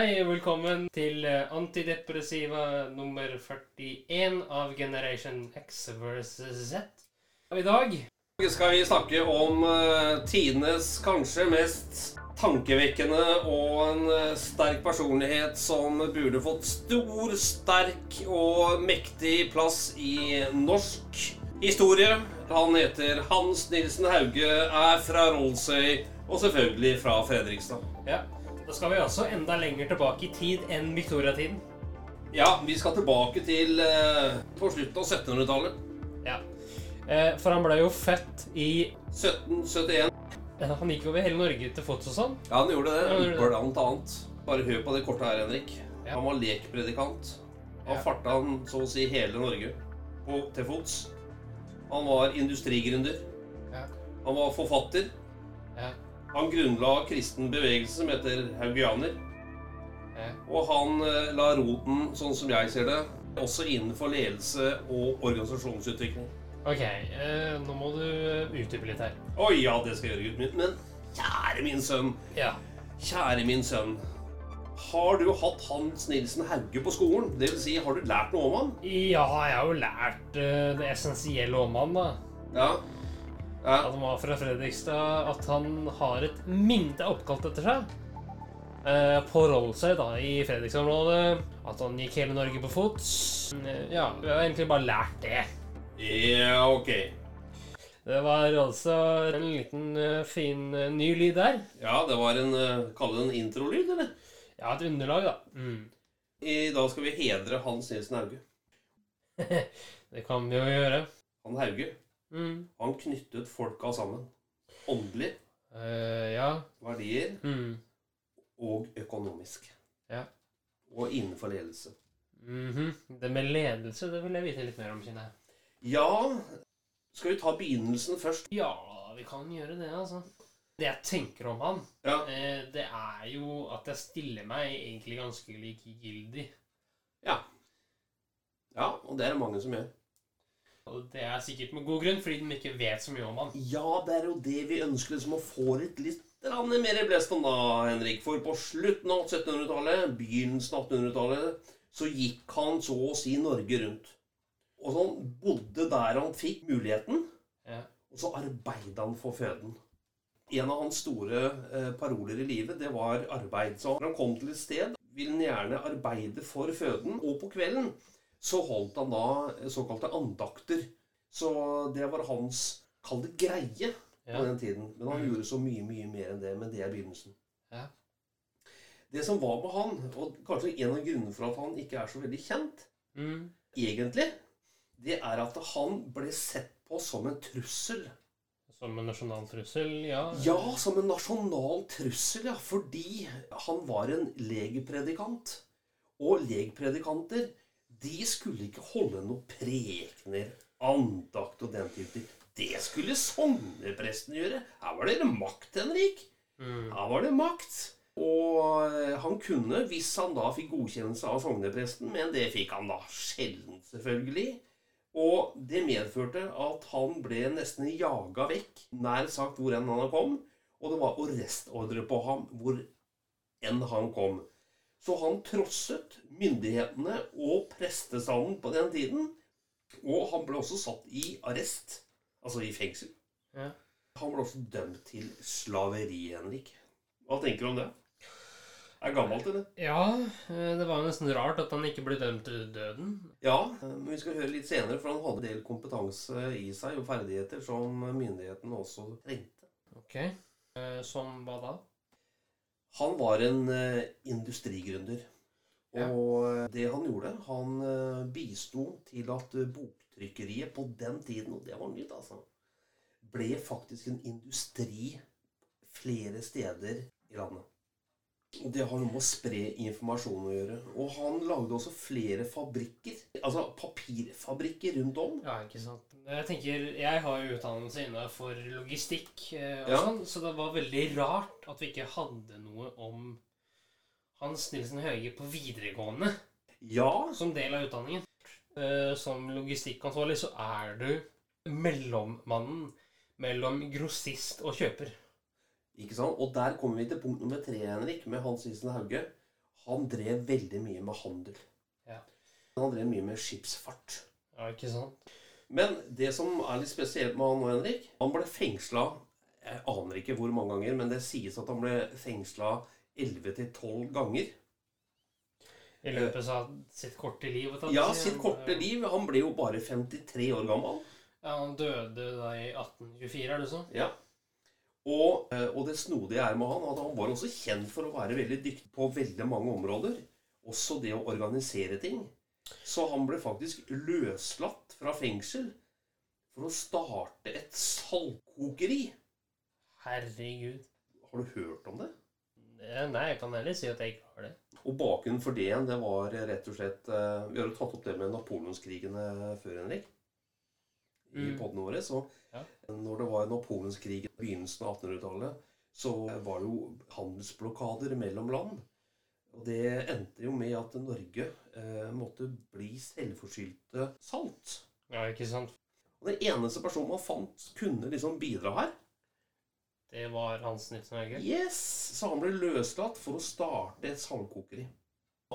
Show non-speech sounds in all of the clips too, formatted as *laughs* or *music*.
Hei, velkommen til eh, antidepressiva nummer 41 av Generation X versus Z. Og I dag skal vi snakke om eh, tidenes kanskje mest tankevekkende og en eh, sterk personlighet som burde fått stor, sterk og mektig plass i norsk historie. Han heter Hans Nilsen Hauge, er fra Rollsøy og selvfølgelig fra Fredrikstad. Ja, da skal vi altså enda lenger tilbake i tid enn Victoria-tiden. Ja, vi skal tilbake til eh, på slutten av 1700-tallet. Ja. Eh, for han ble jo født i 1771. eh, Han gikk over hele Norge til fots og sånn. Ja, han gjorde det. Ja, han gjorde det. Blant annet. Bare hør på det kortet her, Henrik. Ja. Han var lekpredikant. Han Ja. farta han så å si hele Norge på, til fots. Han var industrigründer. Ja. Han var forfatter. Han grunnla kristen bevegelse som heter haugianer. Og han eh, la roten, sånn som jeg ser det, også innenfor ledelse og organisasjonsutvikling. Ok, eh, nå må du eh, utdype litt her. Å ja, det skal jeg gjøre, gutten min. Men kjære min sønn, Ja. Kjære min sønn. Har du hatt Hans Nilsen Hauge på skolen? Det vil si, har du lært noe om han? Ja, jeg har jo lært uh, det essensielle om han, da. Ja. Ja. At han var fra Fredrikstad. At han har et minne oppkalt etter seg. Eh, på Rollsøy, da, i Fredrikstad-området. At han gikk hele Norge på fots. Eh, ja, vi har egentlig bare lært det. Ja, ok. Det var altså en liten eh, fin eh, ny lyd der. Ja, det var en uh, Kalle det en introlyd, eller? Ja, et underlag, da. Mm. I dag skal vi hedre Hans Nilsen Hauge. *laughs* Det kan vi jo gjøre. Han Hauge, Mm. han knyttet folka sammen. Åndelig, Uh, ja. verdier Mm. og økonomisk. Ja. Og innenfor ledelse. Mhm. Det med ledelse, det vil jeg vite litt mer om, kjenner jeg. Ja, skal vi ta begynnelsen først? Ja, vi kan gjøre det, altså. Det jeg tenker om han, Ja. eh, det er jo at jeg stiller meg egentlig ganske likegyldig. Ja. Ja, og det er det mange som gjør. Og det er sikkert med god grunn, fordi de ikke vet så mye om han. Ja, det er jo det vi ønsker liksom å få litt, litt mer blest om da, Henrik. For på slutten av 1700-tallet, begynnelsen av 1800-tallet, så gikk han så å si Norge rundt. Og så han bodde der han fikk muligheten, Ja. og så arbeida han for føden. En av hans store eh, paroler i livet, det var arbeid. Så når han kom til et sted, ville han gjerne arbeide for føden. Og på kvelden så holdt han da såkalte andakter. Så det var hans Kall det greie på Ja. den tiden. Men han Mm. gjorde så mye, mye mer enn det. Men det er begynnelsen. Ja. Det som var med han, og kanskje en av grunnene for at han ikke er så veldig kjent, Mm. egentlig, det er at han ble sett på som en trussel. Som en nasjonal trussel, ja. Ja, som en nasjonal trussel, ja. Fordi han var en legepredikant. Og legpredikanter, de skulle ikke holde noe prekener, andakt og den type. Det skulle sognepresten gjøre. Her var det makt, Henrik. Mm. Her var det makt. Og eh, han kunne, hvis han da fikk godkjennelse av sognepresten, men det fikk han da sjelden, selvfølgelig. Og det medførte at han ble nesten jaga vekk, nær sagt hvor enn han kom. Og det var arrestordre på ham hvor enn han kom. Så han trosset myndighetene og prestestanden på den tiden. Og han ble også satt i arrest, altså i fengsel. Ja. Han ble også dømt til slaveri, Henrik. Hva tenker du om det? Er gammelt, eller? Ja, eh, det var nesten rart at han ikke ble dømt til døden. Ja, men vi skal høre litt senere, for han hadde en del kompetanse i seg og ferdigheter som myndighetene også trengte. Ok. Eh, Som hva da? Han var en eh, industrigründer. Og eh, det han gjorde, han eh, bisto til at boktrykkeriet på den tiden, og det var nytt, altså, ble faktisk en industri flere steder i landet. Det har noe med å spre informasjon å gjøre. Og han lagde også flere fabrikker. Altså papirfabrikker rundt om. Ja, ikke sant. Jeg tenker, jeg har jo utdannelse innenfor logistikk, eh, og Ja. sånn, så det var veldig rart at vi ikke hadde noe om Hans Nilsen Høie på videregående Ja, som del av utdanningen. Eh, Som logistikkansvarlig så er du mellommannen mellom grossist og kjøper. Ikke sant? Og der kommer vi til punkt nummer tre, Henrik, med Hans Isen Hauge. Han drev veldig mye med handel. Ja. Han drev mye med skipsfart. Ja, ikke sant? Men det som er litt spesielt med han nå, Henrik Han ble fengsla Jeg aner ikke hvor mange ganger, men det sies at han ble fengsla 11-12 ganger. I løpet av sitt korte liv. Ja, sitt korte liv. Han ble jo bare 53 år gammel. Ja, Han døde da i 1824, er det så? Ja. Og, eh, og det snodige er med han at han var også kjent for å være veldig dyktig på veldig mange områder. Også det å organisere ting. Så han ble faktisk løslatt fra fengsel for å starte et saltkokeri. Herregud. Har du hørt om det? Eh, Nei, jeg kan heller si at jeg ikke har det. Og bakgrunnen for det igjen, det var rett og slett eh, Vi har jo tatt opp det med napoleonskrigene før, Henrik. I Mm. podene våre. Så Ja. når det var napoleonskrigen i begynnelsen av 1800-tallet, så var det jo handelsblokader mellom land. Og det endte jo med at Norge eh, måtte bli selvforskyldte salt. Ja, ikke sant? Og den eneste personen man fant kunne liksom bidra her, Det var Hans Nilsen Hauge. Yes! Så han ble løslatt for å starte et saltkokeri.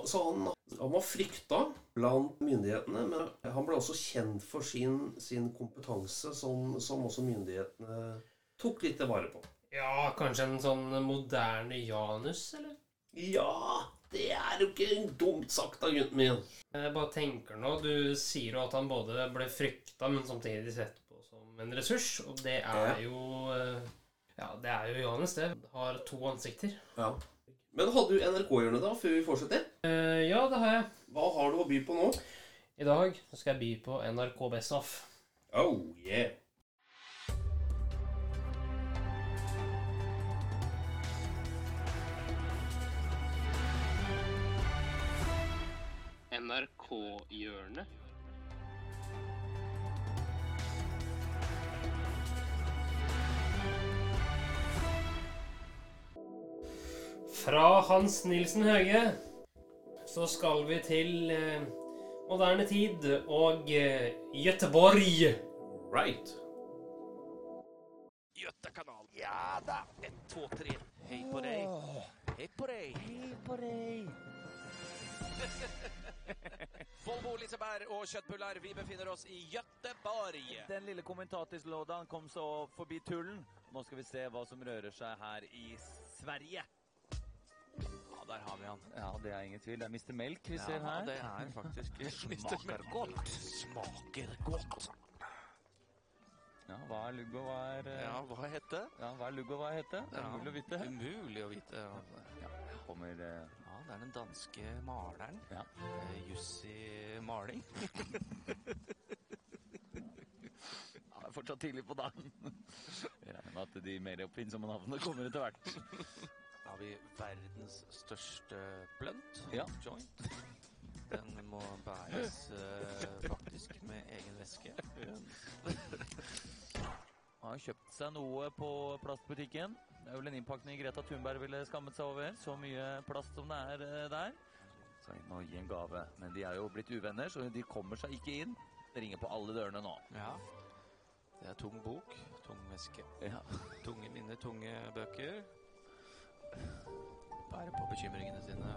Så han, han var frykta blant myndighetene, men han ble også kjent for sin, sin kompetanse, som, som også myndighetene tok litt vare på. Ja, kanskje en sånn moderne Janus, eller? Ja, det er jo ikke dumt sagt av gutten min. Jeg bare tenker nå, Du sier jo at han både ble frykta, men samtidig sett på som en ressurs. Og det er jo eh, Ja, det er jo Johannes, det. Har to ansikter. Ja. Men hadde du NRK-hjørnet da, før vi fortsetter? Uh, ja, det har jeg. Hva har du å by på nå? I dag skal jeg by på NRK Best Off. Oh, yeah. NRK-hjørnet. Fra Hans Nilsen Høge så skal vi til eh, moderne tid og eh, Göteborg. Right. Götakanal. Ja da! Ett, to, tre. Hei på deg. Hei på deg. *laughs* Hei på deg. Volvo, Liseberg og kjøttbullar. Vi befinner oss i Göteborg. Den lille kommentatorslådan kom så forbi tullen. Nå skal vi se hva som rører seg her i Sverige. Ja, der har vi han. Ja, det er ingen tvil. Det er Mr. Melk vi ser her. Ja, det er faktisk *laughs* Smaker godt. Smaker godt. Ja, hva er lugg og hva er uh... Ja, hva hette? ja, hva er lugg og hva heter? Det Ja. umulig å vite. Umulig å vite. Ja, kommer uh... Ja, det er den danske maleren. Ja. Uh, Jussi Maling. *laughs* ja, det er fortsatt tidlig på dagen. Jeg regner med at de mer oppfinnsomme navnene kommer etter hvert. Har vi verdens største blunt. Ja. Joint. Den må bæres uh, faktisk med egen veske. Har kjøpt seg noe på plastbutikken. Det er vel en innpakning Greta Thunberg ville skammet seg over. Så mye plast som det er eh, der. Så jeg må gi en gave. Men de er jo blitt uvenner, så de kommer seg ikke inn. Det ringer på alle dørene nå. Ja. Det er tung bok, tung veske. Ja. Tunge minner, tunge bøker. Bære på bekymringene sine.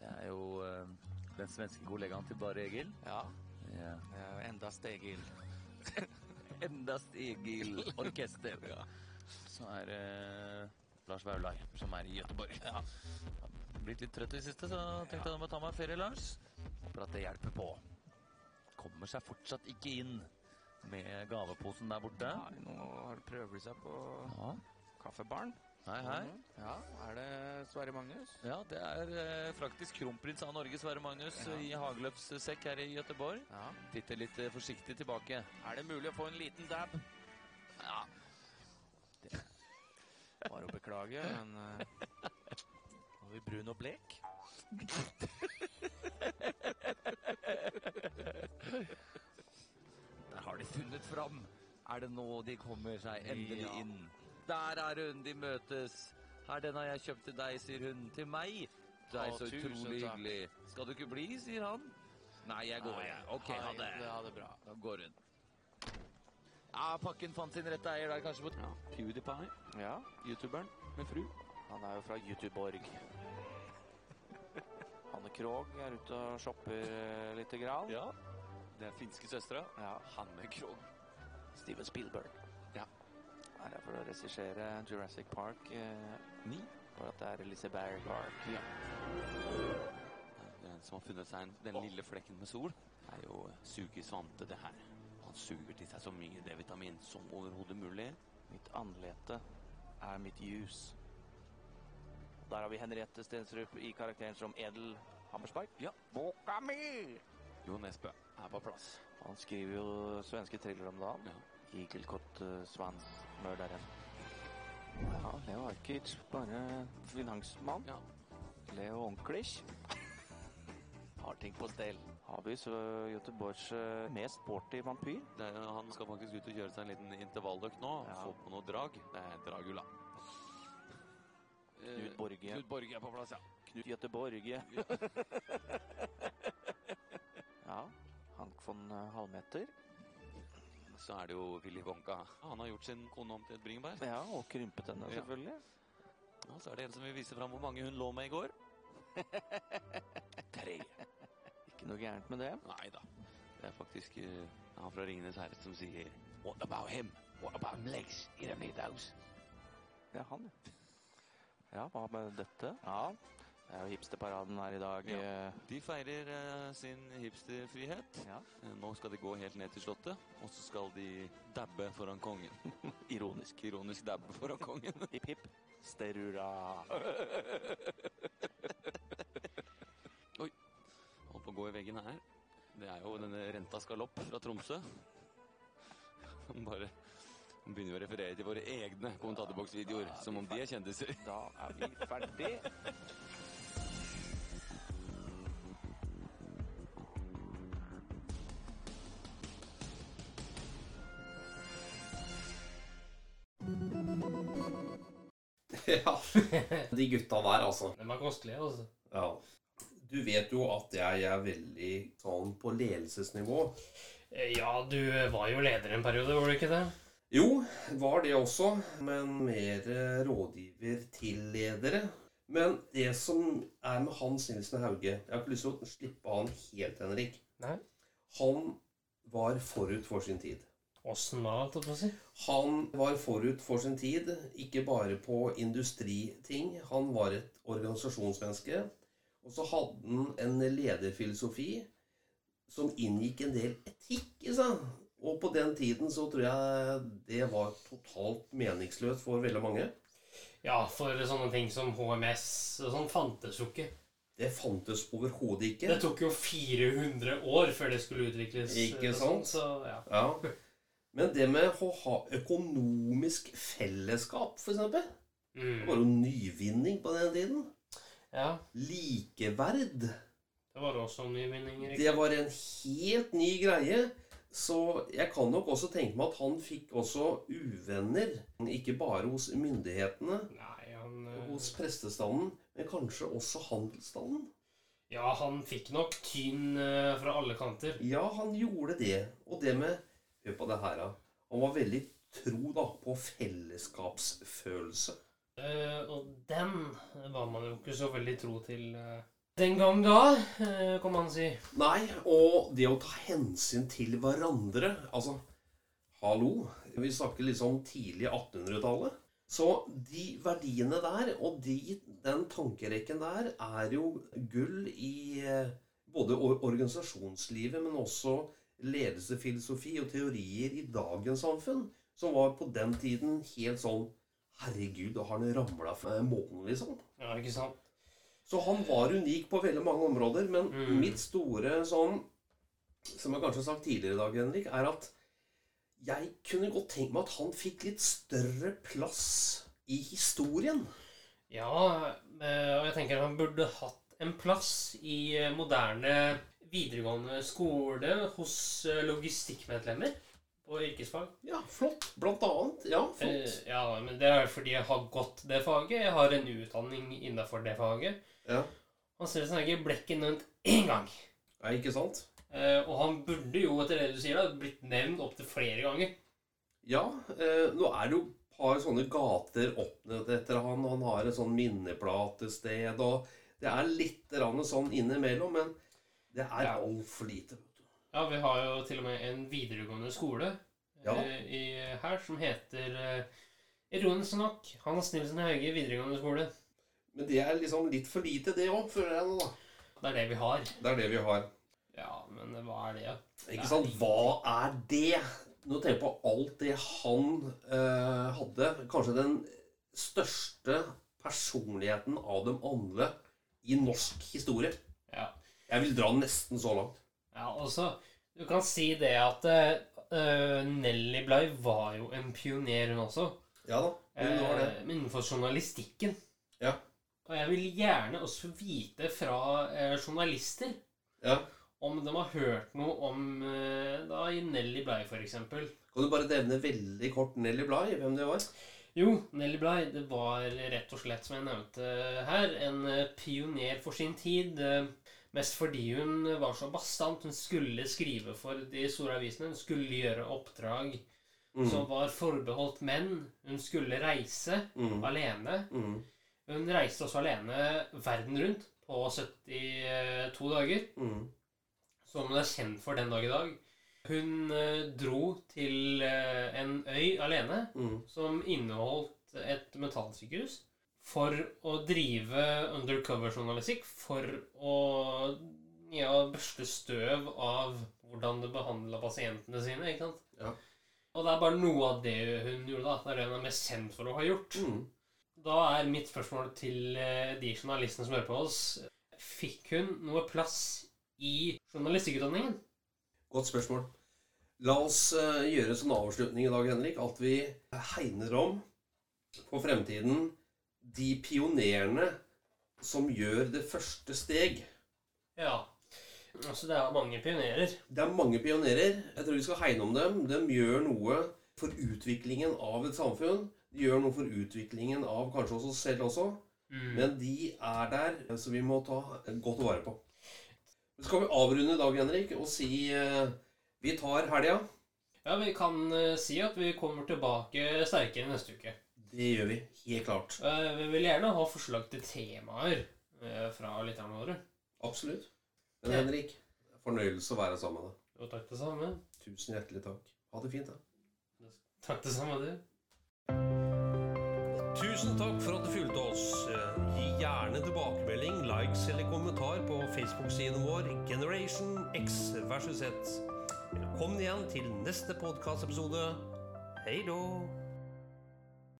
Det er jo eh, den svenske kollegaen til Bare Egil. Ja, Ja. det er jo. Endast Egil Orkester. ja. Så er det Lars Vaular, som er i Gøteborg. Ja. Blitt litt trøtt i det siste, så tenkte jeg å ta meg en ferie, Lars. Håper at det hjelper på. Kommer seg fortsatt ikke inn med gaveposen der borte. Ja, nå har prøver de seg på Ja. kaffebaren. Hei, hei. Mhm. Ja, er det Sverre Magnus? Ja, det er eh, faktisk kronprins av Norge, Sverre Magnus, Ja. i hageløpssekk her i Gøteborg. Ja. Titter litt eh, forsiktig tilbake. Er det mulig å få en liten dab? Ja. Bare å beklage, men eh, Har vi brun og blek? *laughs* Har de funnet fram. Er det nå de kommer seg endelig inn? Der er hun, de møtes. Her, den har jeg kjøpt til deg, sier hun. Til meg. Det er så utrolig hyggelig. Skal du ikke bli, sier han. Nei, jeg går, jeg. Ok, ha det. Ha det bra. Da går hun. Ja, pakken fant sin rette eier der, kanskje. på- Ja, PewDiePie, Ja, youtuberen med fru. han er jo fra YouTubeborg. Hanne *laughs* Krogh er ute og shopper litt grann. Ja, det er finske søstre. Ja. Hanne Krogh. Steven Spielberg. Ja. Her Er for å regissere Jurassic Park eh, 9. For at det er Elisabeth Park. Ja. Den som har funnet seg en, den lille flekken med sol, er jo Sugi Svante det her. Han suger til seg så mye D-vitamin som overhodet mulig. Mitt andlete er mitt ljus. Der har vi Henriette Stensrup i karakteren som Edel Hammersberg. Ja. Boka mi! Jo Nesbø er på plass. Han skriver jo svenske thriller om dagen. Ja. Igelkott uh, Svans-mørderen. Ja, Leo Ajkic, bare finansmann. Ja. Leo Onklic har ting på stell. Så Göteborgs uh, mest sporty vampyr? Det er, han skal faktisk ut og kjøre seg en liten intervalløkt nå. Ja. Få på noe drag. Det er Dragula. Eh, Knut Borge. Knut Borge er på plass, ja. Knut Göteborg. ja, Halvmeter. Så er det jo Willy Wonka. Han har gjort sin kone om til et bringebær. Ja, og krympet henne, Ja. selvfølgelig. Og så er det en som vil vise fram hvor mange hun lå med i går. *laughs* Tre. Ikke noe gærent med det. Nei da. Det er faktisk uh, han fra Ringenes herre som sier What about him? What about legs in those. Det er han, ja. Ja, hva med dette? Ja, det er jo hipsterparaden her i dag. Ja. eh, De feirer eh, sin hipsterfrihet. Ja. Eh, nå skal de gå helt ned til slottet, og så skal de dabbe foran kongen. *laughs* Ironisk. Ironisk dabbe foran kongen. *laughs* Hipp, hipp. Sterura. *laughs* Oi. Holdt på å gå i veggen her. Det er jo denne Renta galopp fra Tromsø. Bare begynner vi å referere til våre egne kommentatorboksvideoer, som om de er kjendiser. Da er vi ferdig. *laughs* Ja. De gutta der, altså. De er kostelige, altså. Ja. Du vet jo at jeg er veldig sånn på ledelsesnivå. Eh, Ja, du var jo leder en periode, var du ikke det? Jo, var det også, men mer eh, rådgiver til ledere. Men det som er med Hans Nilsen Hauge Jeg har ikke lyst til å slippe han helt, Henrik. Nei. Han var forut for sin tid. Åssen da, holdt jeg på å si? Han var forut for sin tid, ikke bare på industriting. Han var et organisasjonsmenneske. Og så hadde han en lederfilosofi som inngikk en del etikk i seg. Og på den tiden så tror jeg det var totalt meningsløst for veldig mange. Ja, for sånne ting som HMS og sånn fantes jo ikke. Det fantes overhodet ikke. Det tok jo 400 år før det skulle utvikles. Ikke sant? sånn. Så, ja. Ja. Men det med å ha økonomisk fellesskap, f.eks., det Mm. var jo nyvinning på den tiden. ja. Likeverd. Det var også nyvinninger. ikke? Det var en helt ny greie. Så jeg kan nok også tenke meg at han fikk også uvenner. Ikke bare hos myndighetene, Nei, han eh, hos prestestanden, men kanskje også handelsstanden. Ja, han fikk nok tyn eh, fra alle kanter. Ja, han gjorde det. Og det med Hør på det her, da. Han var veldig tro da, på fellesskapsfølelse. Uh, og den var man jo ikke så veldig tro til uh, den gang da, uh, kan man si. Nei, og det å ta hensyn til hverandre Altså, hallo. Vi snakker liksom tidlig 1800-tallet. Så de verdiene der, og de, den tankerekken der, er jo gull i både organisasjonslivet, men også ledelsesfilosofi og teorier i dagens samfunn, som var på den tiden helt sånn Herregud, har han ramla fra månen, liksom? Ja, ikke sant? Så han var unik på veldig mange områder, men Mm. mitt store sånn Som jeg kanskje har sagt tidligere i dag, Henrik, er at jeg kunne godt tenke meg at han fikk litt større plass i historien. Ja, eh, og jeg tenker han burde hatt en plass i eh, moderne videregående skole hos eh, logistikkmedlemmer på yrkesfag. Ja, flott. Blant annet. Ja, Eh, flott. ja, men det er fordi jeg har gått det faget. Jeg har en utdanning innenfor det faget. Ja. Han ser ut som ikke ble ikke nevnt én gang. Nei, ikke sant? Eh, og han burde jo, etter det du sier, da, blitt nevnt opptil flere ganger. Ja, eh, nå er det jo et par sånne gater oppnådd etter han. Han har et sånn minneplatested, og det er litt sånn innimellom, men det er Ja. altfor lite. Ja, vi har jo til og med en videregående skole Ja. eh, i, her som heter eh, Ironisk nok Hans Nilsen Hauge videregående skole. Men det er liksom litt for lite, det òg, føler jeg nå, da. Det er det vi har. Det er det vi har. Ja, men hva er det? Ikke sant? Hva er det? Nå tenker jeg på alt det han eh, hadde. Kanskje den største personligheten av dem alle i norsk historie. Ja. Jeg vil dra nesten så langt. ja, også, Du kan si det at uh, Nelly Bligh var jo en pioner, hun også. Ja da, hun var det. Eh, innenfor journalistikken. Ja. Og jeg vil gjerne også vite fra uh, journalister Ja. om de har hørt noe om da i Nelly Bligh, f.eks. Kan du bare nevne veldig kort Nelly Bligh, hvem det var? Jo, Nelly Bligh det var rett og slett, som jeg nevnte her, en pioner for sin tid. eh, Mest fordi hun var så bastant. Hun skulle skrive for de store avisene. Hun skulle gjøre oppdrag Mm. som var forbeholdt menn. Hun skulle reise Mm. alene. Mm. Hun reiste også alene verden rundt på 72 dager, Mm. som hun er kjent for den dag i dag. Hun eh, dro til eh, en øy alene Mm. som inneholdt et mentalsykehus for å drive undercover-journalistikk, for å ja, børste støv av hvordan det behandla pasientene sine. ikke sant? Ja. Og det er bare noe av det hun gjorde. da. Det er det hun er mest kjent for å ha gjort. Mm. Da er mitt spørsmål til eh, de journalistene som hører på oss Fikk hun noe plass i journalistikkutdanningen? Godt spørsmål. La oss eh, gjøre som avslutning i dag, Henrik, at vi hegner om på fremtiden de pionerene som gjør det første steg. Ja. Altså, det er mange pionerer. Det er mange pionerer. Jeg tror vi skal hegne om dem. De gjør noe for utviklingen av et samfunn. De gjør noe for utviklingen av kanskje oss selv også. Mm. Men de er der, så vi må ta godt vare på. Så skal vi avrunde i dag, Henrik, og si eh, vi tar helga. Ja, vi kan eh, si at vi kommer tilbake sterkere neste uke. Det gjør vi. Helt klart. Eh, vi vil gjerne ha forslag til temaer eh, fra lytterne våre. Absolutt. Men Henrik, er fornøyelse å være sammen med deg. Og takk det samme. Tusen hjertelig takk. Ha det fint, da. Takk det samme, du. Tusen takk for at du fulgte oss. Eh, Gi gjerne tilbakemelding, likes eller kommentar på Facebook-siden vår Generation X versus Z. Velkommen igjen til neste podkastepisode. Hei då!